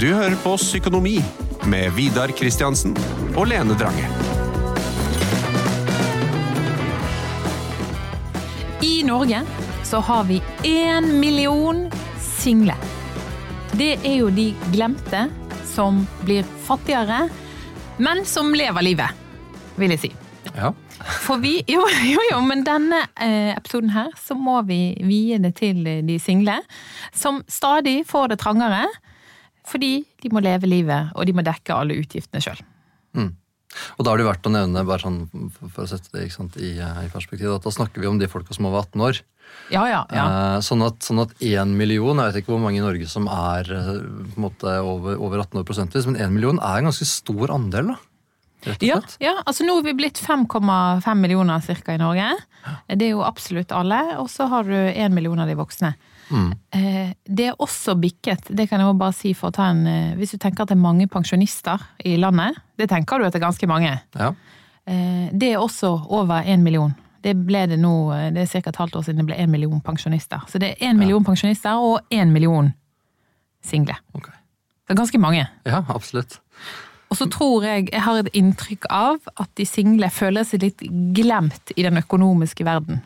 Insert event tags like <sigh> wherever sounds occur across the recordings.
Du hører på Psykonomi med Vidar Kristiansen og Lene Drange. I Norge så har vi én million single. Det er jo de glemte som blir fattigere, men som lever livet, vil jeg si. Ja. For vi, jo, jo, jo, men denne eh, episoden her, så må vi vie det til de single, som stadig får det trangere, fordi de må leve livet, og de må dekke alle utgiftene sjøl. Og da er det verdt å nevne, bare sånn for å sette det sant, i, eh, i perspektiv, at da snakker vi om de folka som er over 18 år. Ja, ja, ja. Eh, sånn at sånn million, jeg vet ikke hvor mange i Norge som er eh, måte over, over 18 år prosentvis, men én million er en ganske stor andel, da. Rett og Ja, ja, altså nå er vi blitt 5,5 millioner cirka i Norge. Det er jo absolutt alle, og så har du 1 million av de voksne. Mm. Eh, Det er også bikket, det kan jeg bare si for å ta en eh, Hvis du tenker at det er mange pensjonister i landet, det tenker du at det er ganske mange. Ja. Eh, Det er også over én million. Det ble det nå, det er ca. et halvt år siden det ble én million pensjonister. Så det er én million pensjonister og én million single. Okay. Det er ganske mange. ja, absolutt. Og så tror jeg, jeg har et inntrykk av at de single føler seg litt glemt i den økonomiske verden.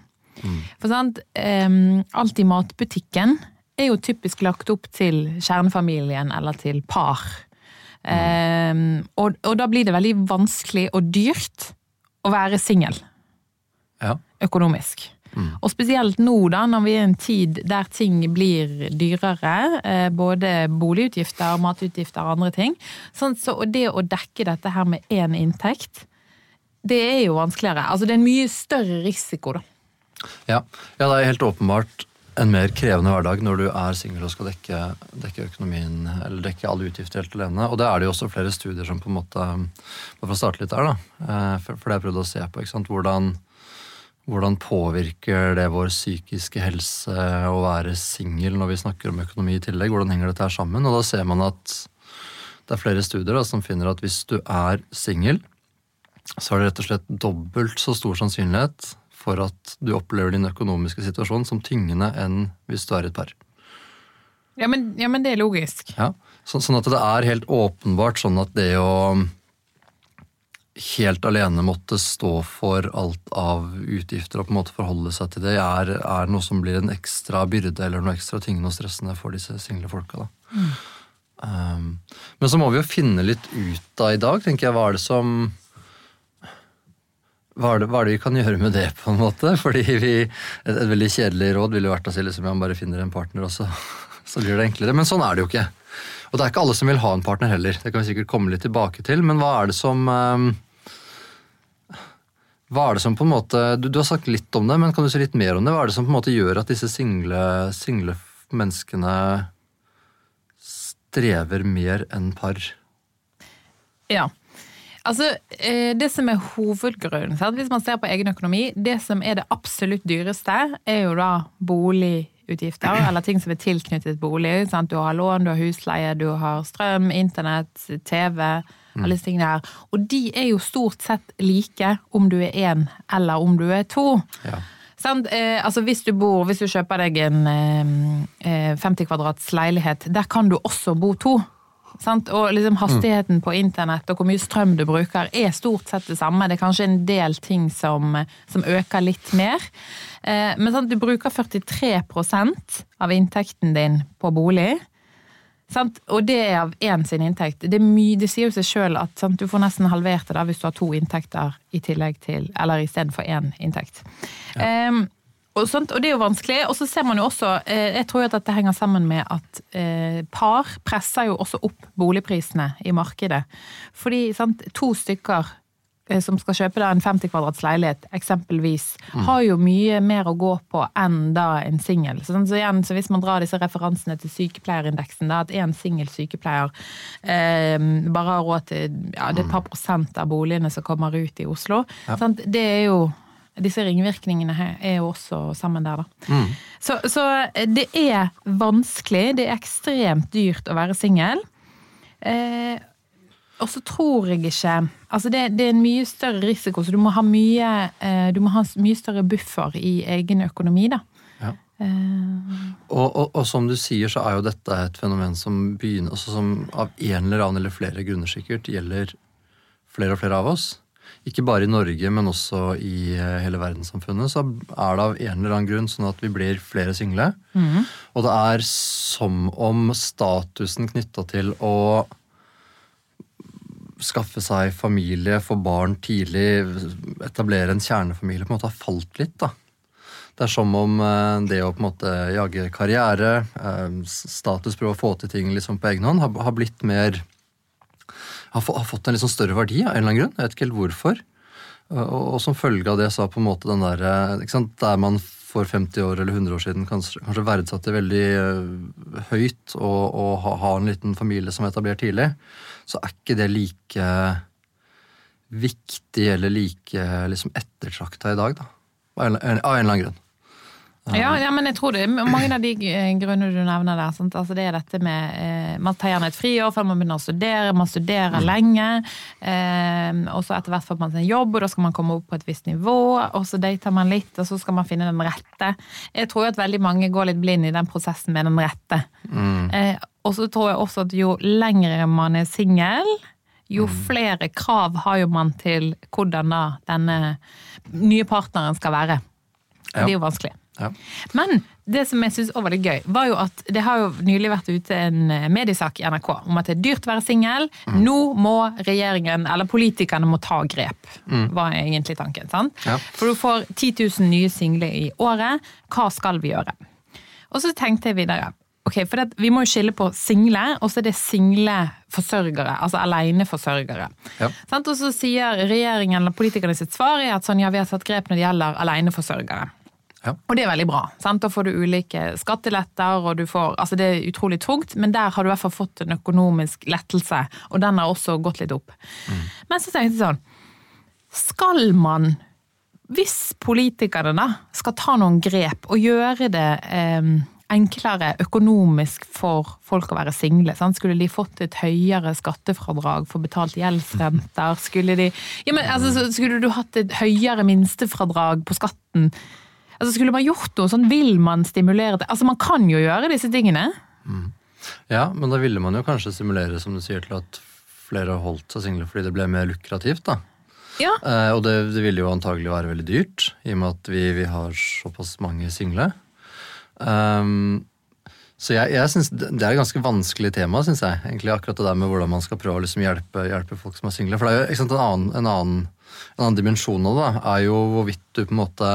For sant, um, alt i matbutikken er jo typisk lagt opp til kjernefamilien eller til par. Em, og, og da blir det veldig vanskelig og dyrt å være singel Ja. økonomisk. Og spesielt nå, da, når vi er i en tid der ting blir dyrere, eh, både boligutgifter, matutgifter og andre ting, sånn, så det å dekke dette her med én inntekt, det er jo vanskeligere. Altså det er en mye større risiko, da. Ja. ja, det er helt åpenbart en mer krevende hverdag når du er singel og skal dekke, dekke økonomien, eller dekke alle utgifter helt alene. Og det er det jo også flere studier som på en måte Bare for å starte litt der, da. eh, For, det jeg prøvd å se på. ikke sant? Hvordan, hvordan påvirker det vår psykiske helse å være singel når vi snakker om økonomi i tillegg? Hvordan henger dette her sammen? Og da ser man at det er flere studier da, som finner at hvis du er singel, så er det rett og slett dobbelt så stor sannsynlighet for at du opplever din økonomiske situasjon som tyngende enn hvis du er et par. Ja, men, ja, men det er logisk. Ja. Så, sånn at det er helt åpenbart sånn at det å helt alene måtte stå for alt av utgifter og på en måte forholde seg til det, er, er noe som blir en ekstra byrde eller noe ekstra tyngende og stressende for disse single folka. da. Um, men så må vi jo finne litt ut av i dag, tenker jeg. Hva er det som hva er, det, hva er det vi kan gjøre med det, på en måte? <laughs> Fordi vi, et, et veldig kjedelig råd ville vært å si liksom, ja, man bare finner en partner, og så, <laughs> så blir det enklere. Men sånn er det jo ikke. Og det er ikke alle som vil ha en partner heller. Det kan vi sikkert komme litt tilbake til. Men hva er det som um, Hva er det som på en måte du, du har sagt litt om det, men kan du si litt mer om det? Hva er det som på en måte gjør at disse single, single menneskene strever mer enn par? Ja. Altså, eh, Det som er hovedgrunnen, sant? hvis man ser på egen økonomi, det som er det absolutt dyreste, er jo da boligutgifter, <clears throat> eller ting som er tilknyttet bolig. Sant? Du har lån, du har husleie, du har strøm, internett, TV, alle disse tingene her. Og de er jo stort sett like om du er én eller om du er to. Ja. Eh, altså hvis du bor, hvis du kjøper deg en eh, 50 kvadrats leilighet, der kan du også bo to. Sant? Og liksom hastigheten på internett og hvor mye strøm du bruker er stort sett det samme. Det er kanskje en del ting som, som øker litt mer. Eh, men sant? du bruker 43% av inntekten din på bolig. Sant? Og det er av én sin inntekt. Det, mye, det sier jo seg sjøl at sant? du får nesten halvert det da hvis du har to inntekter i tillegg til, eller istedenfor én inntekt. Ehm, og, sånt, og det er jo vanskelig. Og så ser man jo også, eh, jeg tror jo at dette henger sammen med at eh, par presser jo også opp boligprisene i markedet. Fordi sant, to stykker eh, som skal kjøpe en 50 kvadrats leilighet, eksempelvis, har jo mye mer å gå på enn da en singel. Så, så igjen, så hvis man drar disse referansene til sykepleierindeksen, da, at en singel sykepleier eh, bare har råd til ja, det er et par prosent av boligene som kommer ut i Oslo, sant? det er jo disse ringvirkningene her er jo også sammen der, da. Så, så det er vanskelig. Det er ekstremt dyrt å være singel. Eh, og så tror jeg ikke Altså, det, det er en mye større risiko, så du må ha mye, eh, du må ha mye større buffer i egen økonomi, da. Ja. Eh, Og, og, og som du sier, så er jo dette et fenomen som begynner, altså som av en eller annen eller flere grunner sikkert gjelder flere og flere av oss. Ikke bare i Norge, men også i eh, hele verdenssamfunnet. Så er det av en eller annen grunn sånn at vi blir flere single. Og det er som om statusen knytta til å skaffe seg familie, få barn tidlig, etablere en kjernefamilie, på en måte har falt litt. da. Det er som om eh, det å på en måte jage karriere, eh, status, prøve å få til ting liksom på egen hånd, har blitt mer har, har fått en litt sånn større verdi av en eller annen grunn. Jeg vet ikke helt hvorfor. Og, og, som følge av det så har på en måte den der, eh, sant, Der man for 50 år eller 100 år siden kanskje, kanskje verdsatte veldig uh, høyt og, og ha, ha en liten familie som er etablert tidlig, så er ikke det like viktig eller like liksom ettertrakta i dag, da. Av en, av en eller annen grunn. Ja, ja, men jeg tror det er mange av de eh, grunnene du nevner der. Altså det er dette med eh, Man tar gjerne et friår før man begynner å studere, man studerer lenge. Eh, og så etter hvert får man seg en jobb, og da skal man komme opp på et visst nivå. Og så dater man litt, og så skal man finne den rette. Jeg tror jo at veldig mange går litt blind i den prosessen med den rette. Eh, og så tror jeg også at jo lengre man er singel, jo flere krav har jo man til hvordan da denne nye partneren skal være. Ja. Det er jo vanskelig. Ja. Men det som jeg syns var litt gøy, var jo at det har jo nylig vært ute en eh, mediesak i NRK om at det er dyrt å være singel. Nå må regjeringen, eller politikerne, må ta grep. Var egentlig tanken. sant? Ja. For du får 10 000 nye single i året. Hva skal vi gjøre? Og så tenkte jeg videre. Ok, for det, Vi må jo skille på single, og så er det single forsørgere. Altså aleneforsørgere. Ja. Og så sier regjeringen eller politikerne sitt svar er at sånn, ja, vi har tatt grep når det gjelder aleneforsørgere. Ja. Og det er veldig bra. Sant? Da får du ulike skatteletter, og du får Altså, det er utrolig tungt, men der har du i hvert fall fått en økonomisk lettelse, og den har også gått litt opp. Men så tenkte jeg sånn Skal man, hvis politikerne da skal ta noen grep og gjøre det eh, enklere økonomisk for folk å være single. Sant? Skulle de fått et høyere skattefradrag for betalt gjeldsrenter? Skulle, de, ja, men, altså, skulle du hatt et høyere minstefradrag på skatten? Altså, skulle man gjort noe sånn, vil man stimulere til Altså, man kan jo gjøre disse tingene. Ja, men da ville man jo kanskje stimulere, som du sier, til at flere holdt seg single fordi det ble mer lukrativt, da. Ja. Eh, og det, det ville jo antagelig være veldig dyrt, i og med at vi, vi har såpass mange single. Um, så jeg, jeg synes det er et ganske vanskelig tema, syns jeg. egentlig Akkurat det der med hvordan man skal prøve å liksom hjelpe, hjelpe folk som er single. For det er jo sant, en, annen, en, annen, en annen dimensjon av det da, er jo hvorvidt du på en måte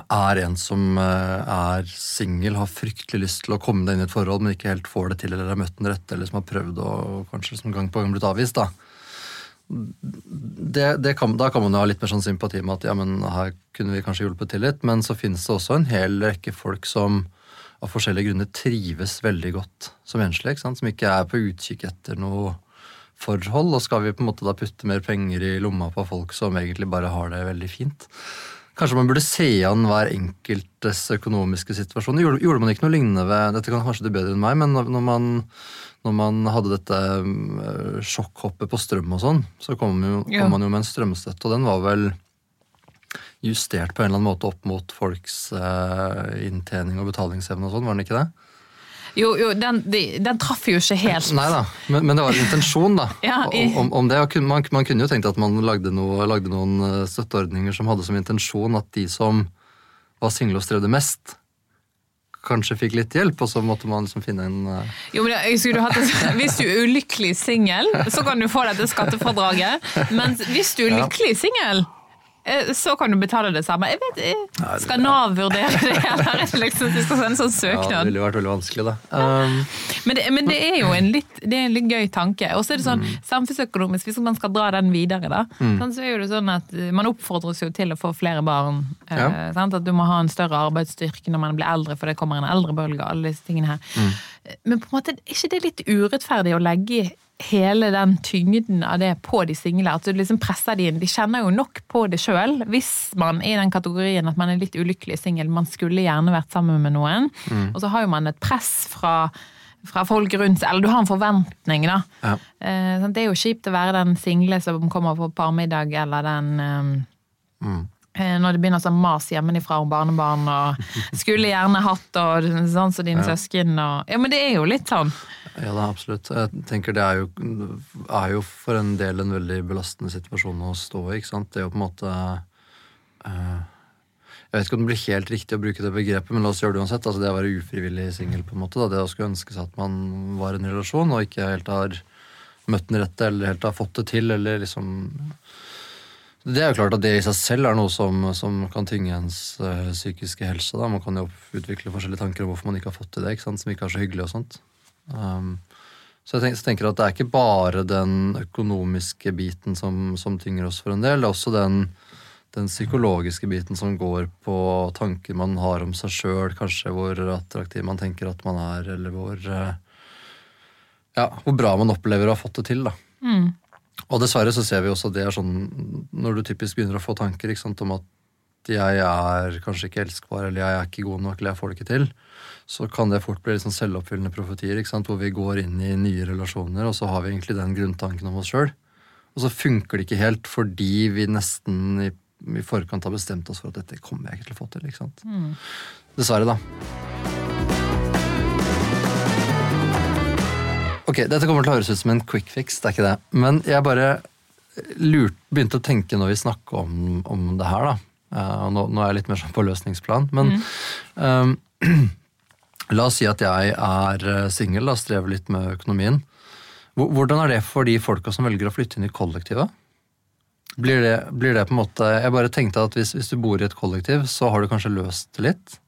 er en som eh, er singel, har fryktelig lyst til å komme deg inn i et forhold, men ikke helt får det til, eller har møtt den rette, eller som har prøvd og kanskje liksom gang på gang blitt avvist. da det, det kan, da kan man jo ha litt mer sånn sympati med at ja, men her kunne vi kanskje hjulpet til litt, men så finnes det også en hel rekke folk som av forskjellige grunner trives veldig godt som enslige, ikke som ikke er på utkikk etter noe forhold. Og skal vi på en måte da putte mer penger i lomma på folk som egentlig bare har det veldig fint? Kanskje man burde se an hver enkeltes økonomiske situasjon. Gjorde, gjorde man ikke noe lignende ved Dette kan kanskje du bedre enn meg, men når man, når man hadde dette øh, sjokkhoppet på strøm og sånn, så kom, jo, Ja. kom man jo med en strømstøtte, og den var vel justert på en eller annen måte opp mot folks øh, inntjening og betalingsevne og sånn, var den ikke det? Jo, jo, den, de, den traff jo ikke helt. Nei da, men, men det var en intensjon da, <laughs> Ja, i- om, om det. Man, man kunne jo tenkt at man lagde, noe, lagde noen øh, støtteordninger som hadde som intensjon at de som var single og strevde mest, kanskje fikk litt hjelp, og så måtte man liksom finne en uh... Jo, men jeg skulle hatt <laughs> Hvis du er ulykkelig singel, så kan du få dette skattefradraget. Men hvis du er lykkelig singel, eh, så kan du betale det samme. Jeg vet, eh, Skal Nav vurdere det? Eller er liksom, du skal sende en sånn Ja, det ville vært veldig vanskelig, da. Um, Men det, men det er jo en litt, det er en litt gøy tanke. Og så er det sånn samfunnsøkonomisk, hvis man skal dra den videre, da, mm. så er det sånn at eh, man oppfordres jo til å få flere barn. eh, Ja. sant? At du må ha en større arbeidsstyrke når man blir eldre, for det kommer en eldrebølge, alle disse tingene her. Men på en måte, er ikke det litt urettferdig å legge hele den tyngden av det på de single? At du liksom presser de inn. De kjenner jo nok på det sjøl, hvis man er i den kategorien at man er litt ulykkelig singel. Man skulle gjerne vært sammen med noen. Og så har jo man et press fra fra folk rundt seg, eller du har en forventning, da. Ja. Eh, det er jo kjipt å være den single som kommer på parmiddag, eller den eh, eh, Når det begynner sånn mas hjemmefra om barnebarn og <laughs> skulle gjerne hatt og sånn som dine søsken og Ja, men det er jo litt sånn. Ja, da, absolutt. Jeg tenker det er jo, er jo for en del en veldig belastende situasjon å stå i. ikke sant? Det er jo på en måte uh, Jeg vet ikke om det blir helt riktig å bruke det begrepet, men la oss gjøre det uansett. altså Det å være ufrivillig singel. på en måte da. Det å skulle ønske seg at man var i en relasjon og ikke helt har møtt den rette eller helt har fått det til. eller liksom... Det er jo klart at det i seg selv er noe som, som kan tynge ens eh, psykiske helse. da. Man kan jo utvikle forskjellige tanker om hvorfor man ikke har fått til det, ikke sant? som ikke er så hyggelig og sånt. Um, så jeg tenker, så tenker at det er ikke bare den økonomiske biten som, som tynger oss for en del, det er også den, den psykologiske biten som går på tanker man har om seg sjøl, kanskje hvor attraktiv man tenker at man er, eller hvor eh, Ja, hvor bra man opplever å ha fått det til, da. Og dessverre så ser vi også at det er sånn når du typisk begynner å få tanker sant, om at jeg er kanskje ikke elskbar, eller jeg er ikke god nok, eller jeg får det ikke til, så kan det fort bli litt sånn selvoppfyllende profetier, hvor vi går inn i nye relasjoner, og så har vi egentlig den grunntanken om oss sjøl. Og så funker det ikke helt fordi vi nesten i, i forkant har bestemt oss for at dette kommer jeg ikke til å få til. sant? Dessverre, da. Ok, Dette kommer til å høres ut som en quick fix, det er ikke det. Men jeg bare lurt, begynte å tenke når vi snakker om, om det her, da. Uh, nå, nå er jeg litt mer sånn på løsningsplan, men ehm, <clears throat> La oss si at jeg er eh, singel og strever litt med økonomien. Hvordan er det for de folka som velger å flytte inn i kollektivet? Blir det, blir det på en måte Jeg bare tenkte at hvis, hvis du bor i et kollektiv, så har du kanskje løst det litt.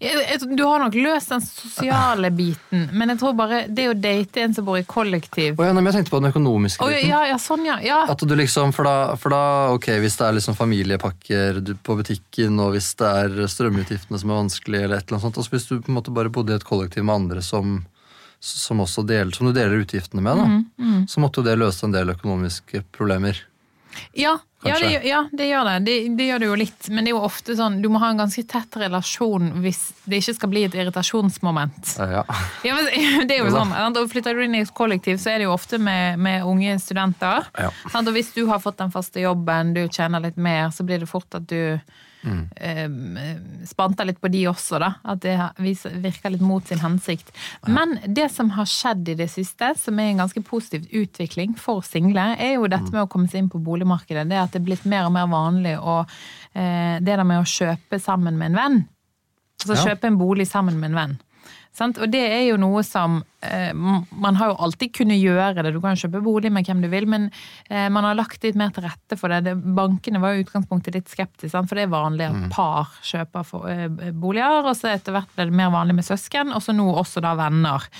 Du har nok løst den sosiale biten, men jeg tror bare det å date en som bor i kollektiv oh, ja, men jeg tenkte på den økonomiske biten. biten. ja, ja, sånn, ja. At du liksom, for da, for da, ok, Hvis det er liksom familiepakker på butikken, og hvis det er strømutgiftene som er vanskelig, eller et eller annet sånt, altså hvis du på en måte bare bodde i et kollektiv med andre som, som, deler, som du deler utgiftene med, da, så måtte jo det løse en del økonomiske problemer. Ja, ja, det, ja, det gjør det. det. Det gjør det jo litt. Men det er jo ofte sånn, du må ha en ganske tett relasjon hvis det ikke skal bli et irritasjonsmoment. Eh, Ja. Ja, men det <laughs> er jo sånn, og Flytter du inn i et kollektiv, så er det jo ofte med, med unge studenter. Og hvis du har fått den faste jobben, du tjener litt mer, så blir det fort at du Mm. eh, spanter litt på de også, da. At det virker litt mot sin hensikt. Men det som har skjedd i det siste, som er en ganske positiv utvikling for single, er jo Mm. dette med å komme seg inn på boligmarkedet. Det at det er blitt mer og mer vanlig å eh, Det der med å kjøpe sammen med en venn. Altså Ja. kjøpe en bolig sammen med en venn. Sant? Og det er jo noe som eh, Man har jo alltid kunnet gjøre det. Du kan kjøpe bolig med hvem du vil, men eh, man har lagt litt mer til rette for det. det bankene var jo i utgangspunktet litt skeptiske, sant? for det er vanlig at par kjøper for, eh, boliger. Og så etter hvert ble det mer vanlig med søsken, og så nå også da venner.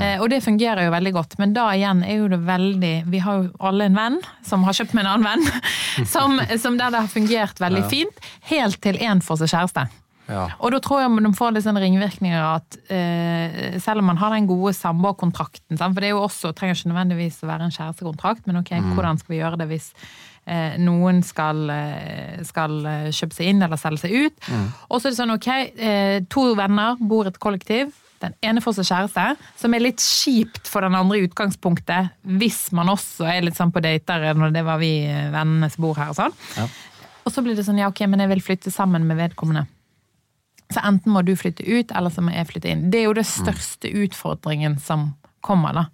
Eh, og det fungerer jo veldig godt, men da igjen er jo det veldig Vi har jo alle en venn som har kjøpt med en annen venn, <laughs> som, som der det har fungert veldig fint, helt til én får seg kjæreste. Ja. Og da tror jeg man får litt sånn ringvirkninger at eh, selv om man har den gode samboerkontrakten, for det er jo også, trenger ikke nødvendigvis å være en kjærestekontrakt, men ok, hvordan skal vi gjøre det hvis eh, noen skal, eh, skal eh, kjøpe seg inn eller selge seg ut? Og så er det sånn, ok, eh, to venner bor i et kollektiv, den ene får seg kjæreste, som er litt kjipt for den andre i utgangspunktet, hvis man også er litt sånn på dater, når det var vi eh, vennene som bor her og sånn. Ja. Og så blir det sånn, ja ok, men jeg vil flytte sammen med vedkommende. Så enten må du flytte ut, eller så må jeg flytte inn. Det er jo det største utfordringen som kommer, da.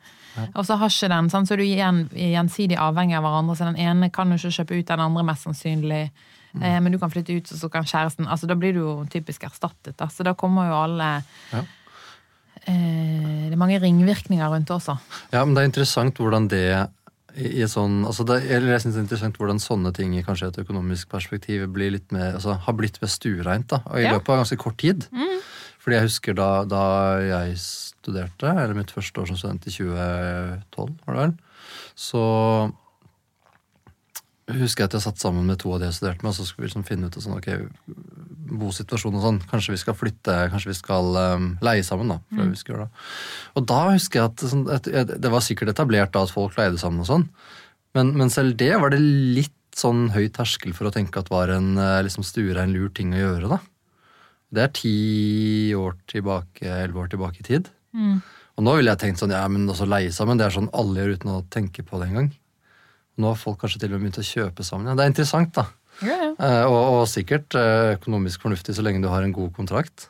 Og så har ikke den, sånn, så er du igjen, gjensidig avhengig av hverandre, så den ene kan jo ikke kjøpe ut den andre mest sannsynlig. Eh, men du kan flytte ut, og så kan kjæresten altså Da blir du jo typisk erstattet. Da. Så da kommer jo alle Ja. eh, Det er mange ringvirkninger rundt også. Ja, men det er interessant hvordan det i, i sånn, altså det, eller jeg synes det er interessant hvordan sånne ting i kanskje et økonomisk perspektiv blir litt mer, altså, har blitt mer stuereint. da, I Ja. løpet av ganske kort tid. Fordi jeg husker da, da jeg studerte, eller mitt første år som student i 2012, var det vel, så husker jeg at jeg satt sammen med to av de jeg studerte med, og så skulle vi liksom finne ut sånn, ok, bosituasjon og sånn. Kanskje vi skal flytte, kanskje vi skal um, leie sammen, da. For mm. vi skal gjøre det. Og da husker jeg at, sånn, at det var sikkert etablert da at folk leide sammen og sånn, men, men selv det var det litt sånn høy terskel for å tenke at var en eh, liksom stuerein lur ting å gjøre, da. Det er ti år tilbake, elleve år tilbake i tid. Og nå ville jeg tenkt sånn, ja, men også leie sammen, det er sånn alle gjør uten å tenke på det engang. Nå har folk kanskje til og med begynt å kjøpe sammen. Ja, det er interessant, da. Ja, ja. Eh, og, og sikkert eh, økonomisk fornuftig så lenge du har en god kontrakt.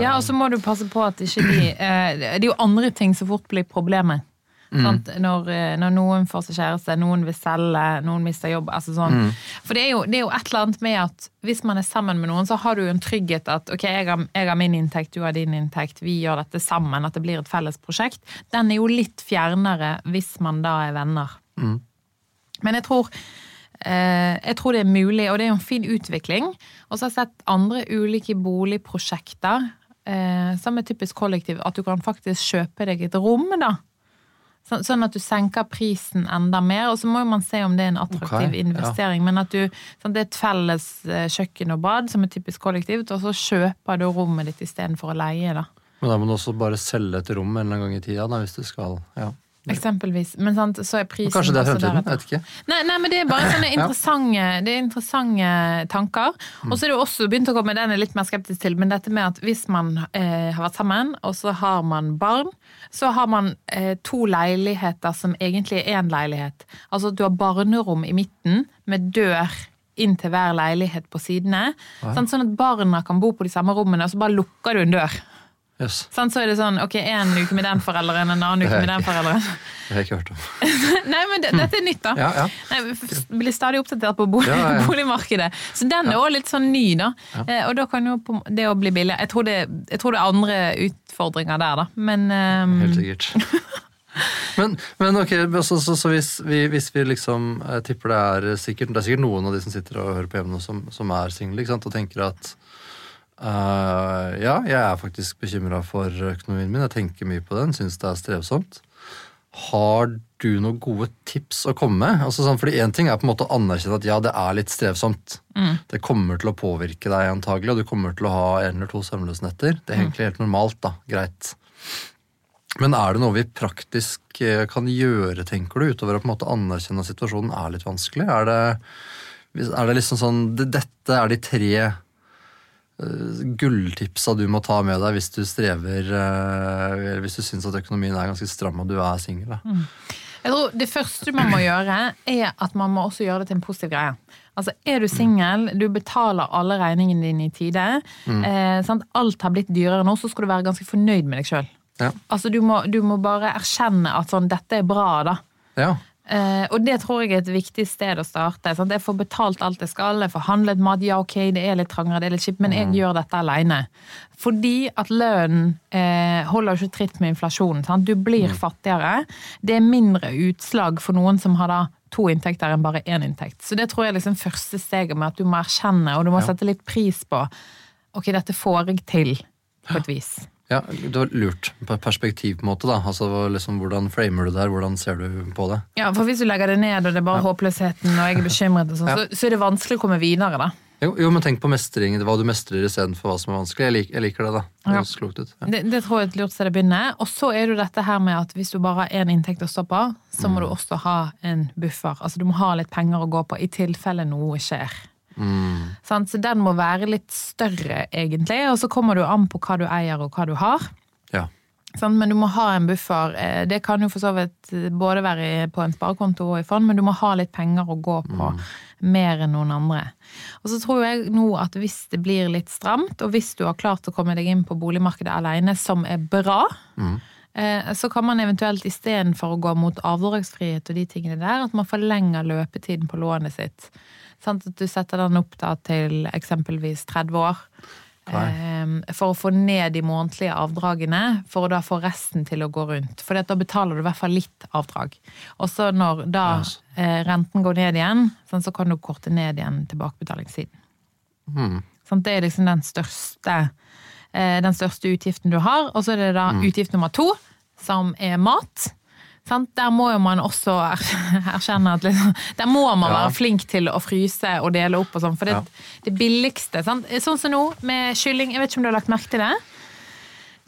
Ja, og så må du passe på at ikke de eh, Det er jo andre ting som fort blir problemet. Sant? Når, eh, når noen får seg kjæreste, noen vil selge, noen mister jobb. Altså sånn. For det er, jo, det er jo et eller annet med at hvis man er sammen med noen, så har du jo en trygghet at ok, jeg har, jeg har min inntekt, du har din inntekt, vi gjør dette sammen, at det blir et felles prosjekt. Den er jo litt fjernere hvis man da er venner. Men jeg tror Eh, jeg tror det er mulig, og det er jo en fin utvikling. Og så har jeg sett andre ulike boligprosjekter eh, som er typisk kollektiv, at du kan faktisk kjøpe deg et rom, da. Sånn at du senker prisen enda mer. Og så må man se om det er en attraktiv Ok, ja. investering. Men at du, sånn, det er et felles eh, kjøkken og bad som er typisk kollektivt, og så kjøper du rommet ditt istedenfor å leie, da. Men da må du også bare selge et rom en eller annen gang i tida, da, hvis du skal ja. Eksempelvis. Men sant, så er prisen Kanskje det er fremtiden? Jeg vet ikke. Nei, nei, men det er bare sånne <laughs> interessante, det er interessante tanker. Og så er det også begynt å komme, den er litt mer skeptisk til, men dette med at hvis man eh, har vært sammen, og så har man barn, så har man eh, to leiligheter som egentlig er én leilighet. Altså at du har barnerom i midten med dør inn til hver leilighet på sidene. Sånn, sånn at barna kan bo på de samme rommene, og så bare lukker du en dør. Yes. Sånn, så er det sånn, ok, en uke med den forelderen, en annen uke med den forelderen. Det har jeg ikke hørt om. <laughs> Nei, men det, dette er nytt, da. Ja, ja. Nei, blir stadig oppdatert på bolig, Ja, boligmarkedet. Så den er òg litt sånn ny, da. Eh, og da kan jo det å bli billig Jeg tror det, jeg tror det er andre utfordringer der, da. Men um... Helt sikkert. <laughs> Men, men ok, så, så, så hvis, vi, hvis vi liksom jeg tipper det er sikkert Det er sikkert noen av de som sitter og hører på hjemme nå, som, som er single og tenker at eh, ja, jeg er faktisk bekymra for økonomien min. Jeg tenker mye på den, syns det er strevsomt. Har du noen gode tips å komme med? Altså sånn, fordi Én ting er på en måte å anerkjenne at ja, det er litt strevsomt. Det kommer til å påvirke deg antagelig, og du kommer til å ha en eller to søvnløse netter. Det er egentlig helt normalt. da, Greit. Men er det noe vi praktisk eh, kan gjøre, tenker du, utover å på en måte anerkjenne at situasjonen er litt vanskelig? Er det, er det liksom sånn Dette er de tre gulltipsa du må ta med deg hvis du strever eh, Eller hvis du syns at økonomien er ganske stram og du er singel. Mm. jeg tror det første man må gjøre, er at man må også gjøre det til en positiv greie. Altså, Er du singel, du betaler alle regningene dine i tide, eh, sant? alt har blitt dyrere nå, så skal du være ganske fornøyd med deg sjøl. Ja. Altså, du må, du må bare erkjenne at sånn, dette er bra, da. ja. Eh, og det tror jeg er et viktig sted å starte. Sant? Jeg får betalt alt jeg skal, jeg får handlet mat, ja ok, det er litt trangere, det er litt kjipt, men jeg gjør dette alene. Fordi at lønnen eh, holder ikke tritt med inflasjonen. Sant? Du blir fattigere. Det er mindre utslag for noen som har da to inntekter enn bare én inntekt. Så det tror jeg er liksom første steget med at du må erkjenne, og du må Ja. sette litt pris på ok, dette får jeg til, på et vis. Ja, Det var lurt. På perspektiv, på en måte. da. Altså, liksom, Hvordan framer du det her? Hvordan ser du på det? Ja, for hvis du legger det ned, og det er bare håpløsheten, og jeg er bekymret, og sånt, Ja. så, så er det vanskelig å komme videre, da. Jo, jo men tenk på mestring, hva du mestrer istedenfor hva som er vanskelig. Jeg, lik, jeg liker det, da. Det Ja. klokt ut. Ja. Det, det tror jeg er et lurt sted å begynne. Og så er det dette her med at hvis du bare har én inntekt å stå på, så må du også ha en buffer. Altså du må ha litt penger å gå på i tilfelle noe skjer. Sant? Så den må være litt større, egentlig. Og så kommer det jo an på hva du eier og hva du har. Ja. Men du må ha en buffer. Eh, Det kan jo for så vidt både være på en sparekonto og i fond, men du må ha litt penger å gå på. Mer enn noen andre. Og så tror jeg nå at hvis det blir litt stramt, og hvis du har klart å komme deg inn på boligmarkedet alene, som er bra, mm. så kan man eventuelt istedenfor å gå mot avdragsfrihet og de tingene der, at man forlenger løpetiden på lånet sitt. Sant? At du setter den opp da til eksempelvis 30 år. eh, for å få ned de månedlige avdragene, for å da få resten til å gå rundt. For da betaler du i hvert fall litt avdrag. Og så når da Altså. eh, renten går ned igjen, sånn, så kan du korte ned igjen tilbakebetalingssiden. Hmm. Sånn, det er liksom den største, eh, den største utgiften du har. Og så er det da Hmm. utgift nummer to, som er mat. Sant? Der må jo man også er- <laughs> erkjenne at liksom, der må man Ja. være flink til å fryse og dele opp og sånn. For det, Ja. det billigste, sant? sånn som nå med kylling, jeg vet ikke om du har lagt merke til det?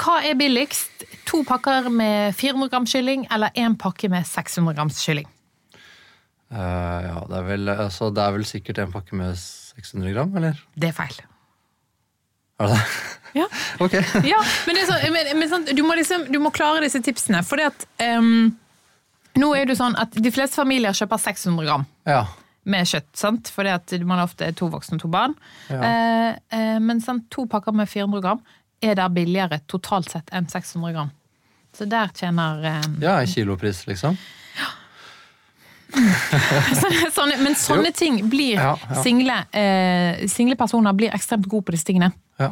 Hva er billigst? To pakker med 400 gram kylling eller én pakke med 600 grams kylling? Uh, ja, det er, vel, altså, det er vel sikkert en pakke med 600 gram, eller? Det er feil. Er det det? <laughs> Ja. Ok. Ja, men, det sånn, men, men sant, du, må liksom, du må klare disse tipsene. For det at ehm, nå er det sånn at de fleste familier kjøper 600 gram Ja. med kjøtt. sant? Fordi at man er ofte to voksne og to barn. Ja. Eh, eh, men sant, to pakker med 400 gram er der billigere totalt sett enn 600 gram. Så der tjener eh, ja, en kilopris, liksom. <laughs> sånne, Men sånne Jo. ting blir Ja, single, eh, single personer blir ekstremt gode på disse tingene. Ja.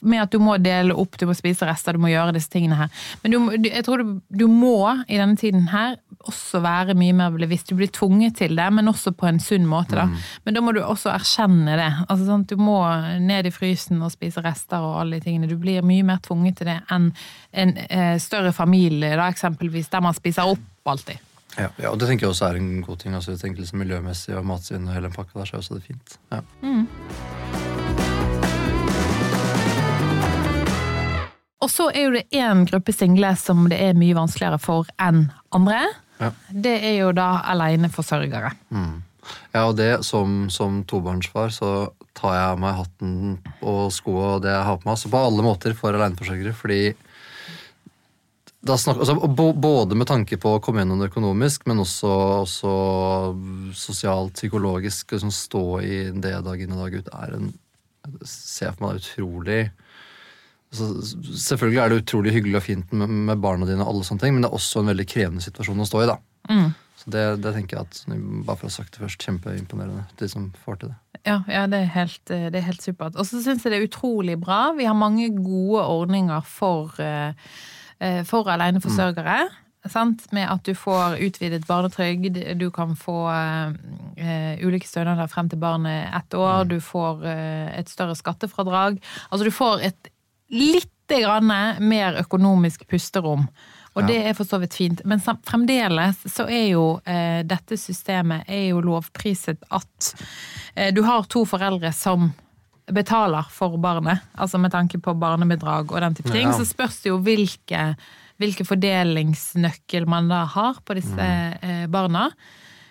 Med at du må dele opp, du må spise rester, du må gjøre disse tingene her. Men du, jeg tror du, du må i denne tiden her også være mye mer bevisst. Du blir tvunget til det, men også på en sunn måte. da. Men da må du også erkjenne det. Altså sånn Du må ned i frysen og spise rester og alle de tingene. Du blir mye mer tvunget til det enn en eh, større familie, da, eksempelvis, der man spiser opp alltid. Ja, ja, og det tenker jeg også er en god ting. Altså, jeg tenker liksom Miljømessig og matsvinn og hele den pakka der, så er også det fint. Ja. Og så er jo det én gruppe single som det er mye vanskeligere for enn andre. Ja. Det er jo da aleneforsørgere. Ja, og det som, som tobarnsfar så tar jeg av meg hatten og skoa og det jeg har på meg. Så på alle måter for aleneforsørgere, fordi da snak, altså, Både med tanke på å komme gjennom det økonomisk, men også, også sosialt, psykologisk. Liksom stå i det dag inn og dag ut er en Ser jeg for meg det er utrolig altså, Selvfølgelig er det utrolig hyggelig og fint med, med barna dine, og alle sånne ting, men det er også en veldig krevende situasjon å stå i. da. Så det, det tenker jeg at, bare for å ha sagt det først, kjempeimponerende de som får til det. Ja, ja det, er helt, eh, det er helt supert. Og så syns jeg det er utrolig bra. Vi har mange gode ordninger for, eh, eh, for aleneforsørgere. Sant? Med at du får utvidet barnetrygd, du kan få eh, ulike stønader frem til barnet ett år, du får uh, et større skattefradrag. Altså du får et grann mer økonomisk pusterom. Og det er for så vidt fint. Men fremdeles så er jo eh, dette systemet er jo lovpriset at eh, du har to foreldre som betaler for barnet, altså med tanke på barnebidrag og den type ting, Ja. så spørs det jo hvilke, hvilke fordelingsnøkkel man da har på disse eh, barna.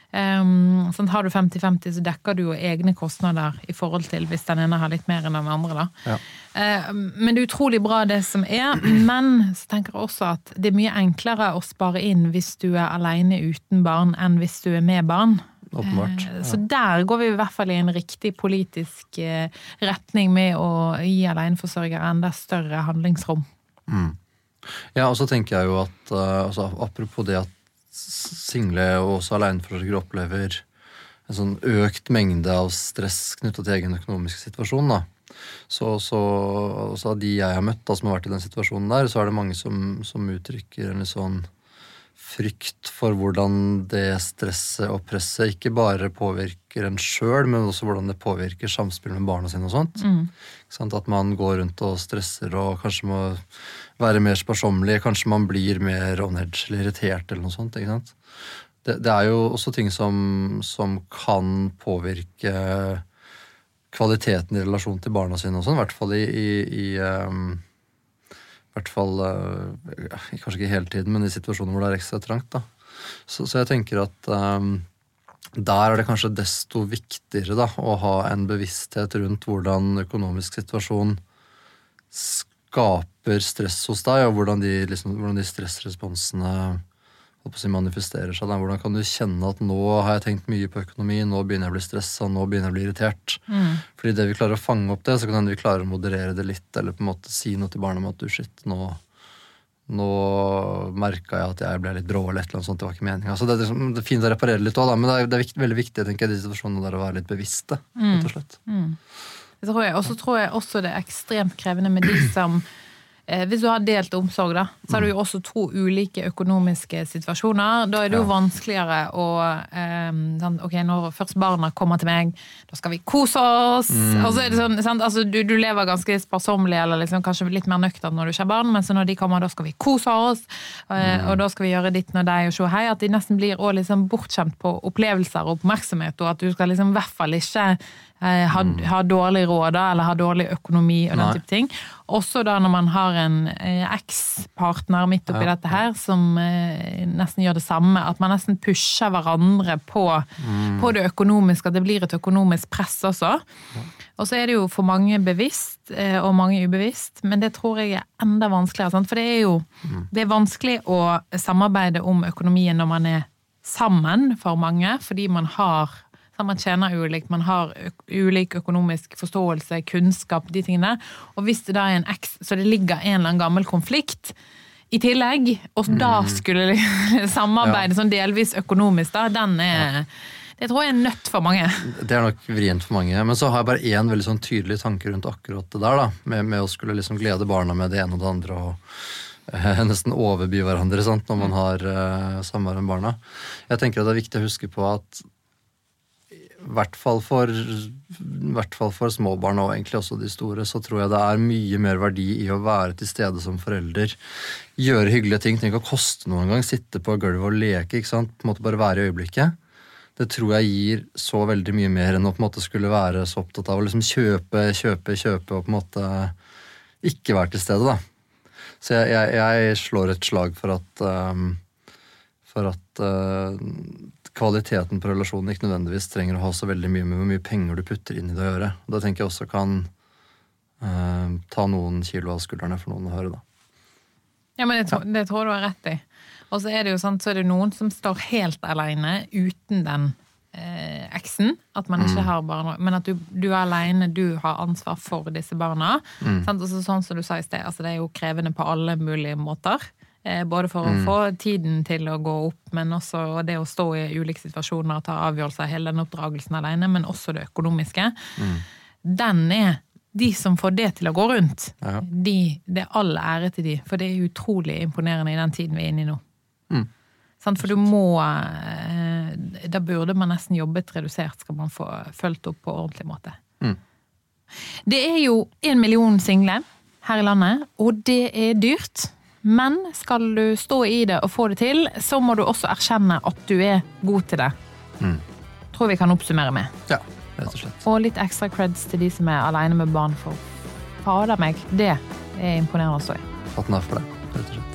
Um, sånn, har du 50-50, så dekker du jo egne kostnader i forhold til hvis den ene har litt mer enn den andre. da. Ja. Uh, men det er utrolig bra det som er. Men så tenker jeg også at det er mye enklere å spare inn hvis du er alene uten barn, enn hvis du er med barn. Åpenbart. Eh, Så der går vi i hvert fall i en riktig politisk uh, retning med å gi aleneforsørgere enda større handlingsrom. Ja, og så tenker jeg jo at eh, altså, Apropos det at single og også aleneforsørgere opplever en sånn økt mengde av stress knytta til egen økonomisk situasjon. da. Så, så, så av de jeg har møtt da, som har vært i den situasjonen der, så er det mange som, som uttrykker en sånn frykt for hvordan det stresset og presset ikke bare påvirker en sjøl, men også hvordan det påvirker samspill med barna sine og sånt. Ikke sant? At man går rundt og stresser og kanskje må være mer sparsommelig. Kanskje man blir mer on edge eller irritert eller noe sånt. Det, det er jo også ting som, som kan påvirke kvaliteten i relasjon til barna sine og sånn. I hvert fall i, i, i ehm, i hvert fall eh, Kanskje ikke hele tiden, men i situasjoner hvor det er ekstra trangt. da. Så, så jeg tenker at um, der er det kanskje desto viktigere da, å ha en bevissthet rundt hvordan økonomisk situasjon skaper stress hos deg, og hvordan de, liksom, hvordan de stressresponsene manifesterer seg. Da. Hvordan kan du kjenne at nå har jeg tenkt mye på økonomi, nå begynner jeg å bli stressa, nå begynner jeg å bli irritert. Fordi det vi klarer å fange opp det, så kan hende vi klarer å moderere det litt, eller på en måte si noe til barna om at du, shit, nå nå merka jeg at jeg ble litt brå, eller et eller annet sånt. Det var ikke meninga. Så det, er liksom- det er fint å reparere litt òg, men det er, det er viktig, veldig viktig jeg tenker, i de situasjonene der å være litt bevisste. rett og slett. Mm. Mm. Og så tror jeg også det er ekstremt krevende med de som Hvis du har delt omsorg, da, så har du jo også to ulike økonomiske situasjoner. Da er det jo vanskeligere å eh, sånn, Ok, når først barna kommer til meg, da skal vi kose oss! Og så er det sånn, sant? Altså, du, du lever ganske sparsommelig, eller liksom kanskje litt mer nøktern når du ikke har barn, men så når de kommer, da skal vi kose oss, eh, og da skal vi gjøre ditt og deg og se hei. At de nesten blir også liksom bortskjemt på opplevelser og oppmerksomhet, og at du skal liksom i hvert fall ikke eh, ha, ha dårlig råd da, eller har dårlig økonomi og den Nei. type ting. Også da når man har en eh, ekspartner midt oppi Ja, dette her, som eh, nesten gjør det samme. At man nesten pusher hverandre på, på det økonomiske, at det blir et økonomisk press også. Og så er det jo for mange bevisst, eh, og mange ubevisst, men det tror jeg er enda vanskeligere. Sant? For det er jo det er vanskelig å samarbeide om økonomien når man er sammen for mange, fordi man har sant, man tjener ulikt, man har ulik økonomisk forståelse, kunnskap, de tingene. Og hvis det da er en eks, så det ligger en eller annen gammel konflikt i tillegg, og da skulle <laughs> samarbeidet sånn delvis økonomisk, da, den er Det tror jeg er nødt for mange. Det er nok vrient for mange. Men så har jeg bare én veldig sånn tydelig tanke rundt akkurat det der. da, Med, med å skulle liksom glede barna med det ene og det andre og eh, <laughs> nesten overby hverandre sant, når man har eh, samvær med barna. Jeg tenker at det er viktig å huske på at hvert fall for, hvert fall for småbarn og egentlig også de store, så tror jeg det er mye mer verdi i å være til stede som forelder. Gjøre hyggelige ting. Trenger ikke å koste noe engang. Sitte på gulvet og leke. ikke sant? På en måte Bare være i øyeblikket. Det tror jeg gir så veldig mye mer enn å på en måte skulle være så opptatt av å liksom kjøpe, kjøpe, kjøpe og på en måte ikke være til stede. da. Så jeg, jeg, jeg slår et slag for at um, for at uh, kvaliteten på relasjonen ikke nødvendigvis trenger å ha så veldig mye med hvor mye penger du putter inn i det å gjøre. Og det tenker jeg også kan uh, ta noen kilo av skuldrene for noen å høre. da. Ja, men det, det tror du har rett i. Og så er det jo sånn, så er det noen som står helt alene uten den eh, eksen. At man ikke har barn, men at du, du er alene, du har ansvar for disse barna. Sant? så, sånn som du sa i sted, altså, det er jo krevende på alle mulige måter. Eh, både for å få tiden til å gå opp, men også det å stå i ulike situasjoner og ta avgjørelser, hele den oppdragelsen alene, men også det økonomiske. Den er de som får det til å gå rundt, Ja. de, det er all ære til de, for det er utrolig imponerende i den tiden vi er inne i nå. Mm. Sant? For du må eh, Da burde man nesten jobbet redusert, skal man få fulgt opp på ordentlig måte. Mm. Det er jo en million single her i landet, og det er dyrt. Men skal du stå i det og få det til, så må du også erkjenne at du er god til det. Mm. Tror vi kan oppsummere med. Ja, rett og slett. Og litt ekstra creds til de som er alene med barn, for fader meg, det er imponerende også. Hatten av for det, rett og slett.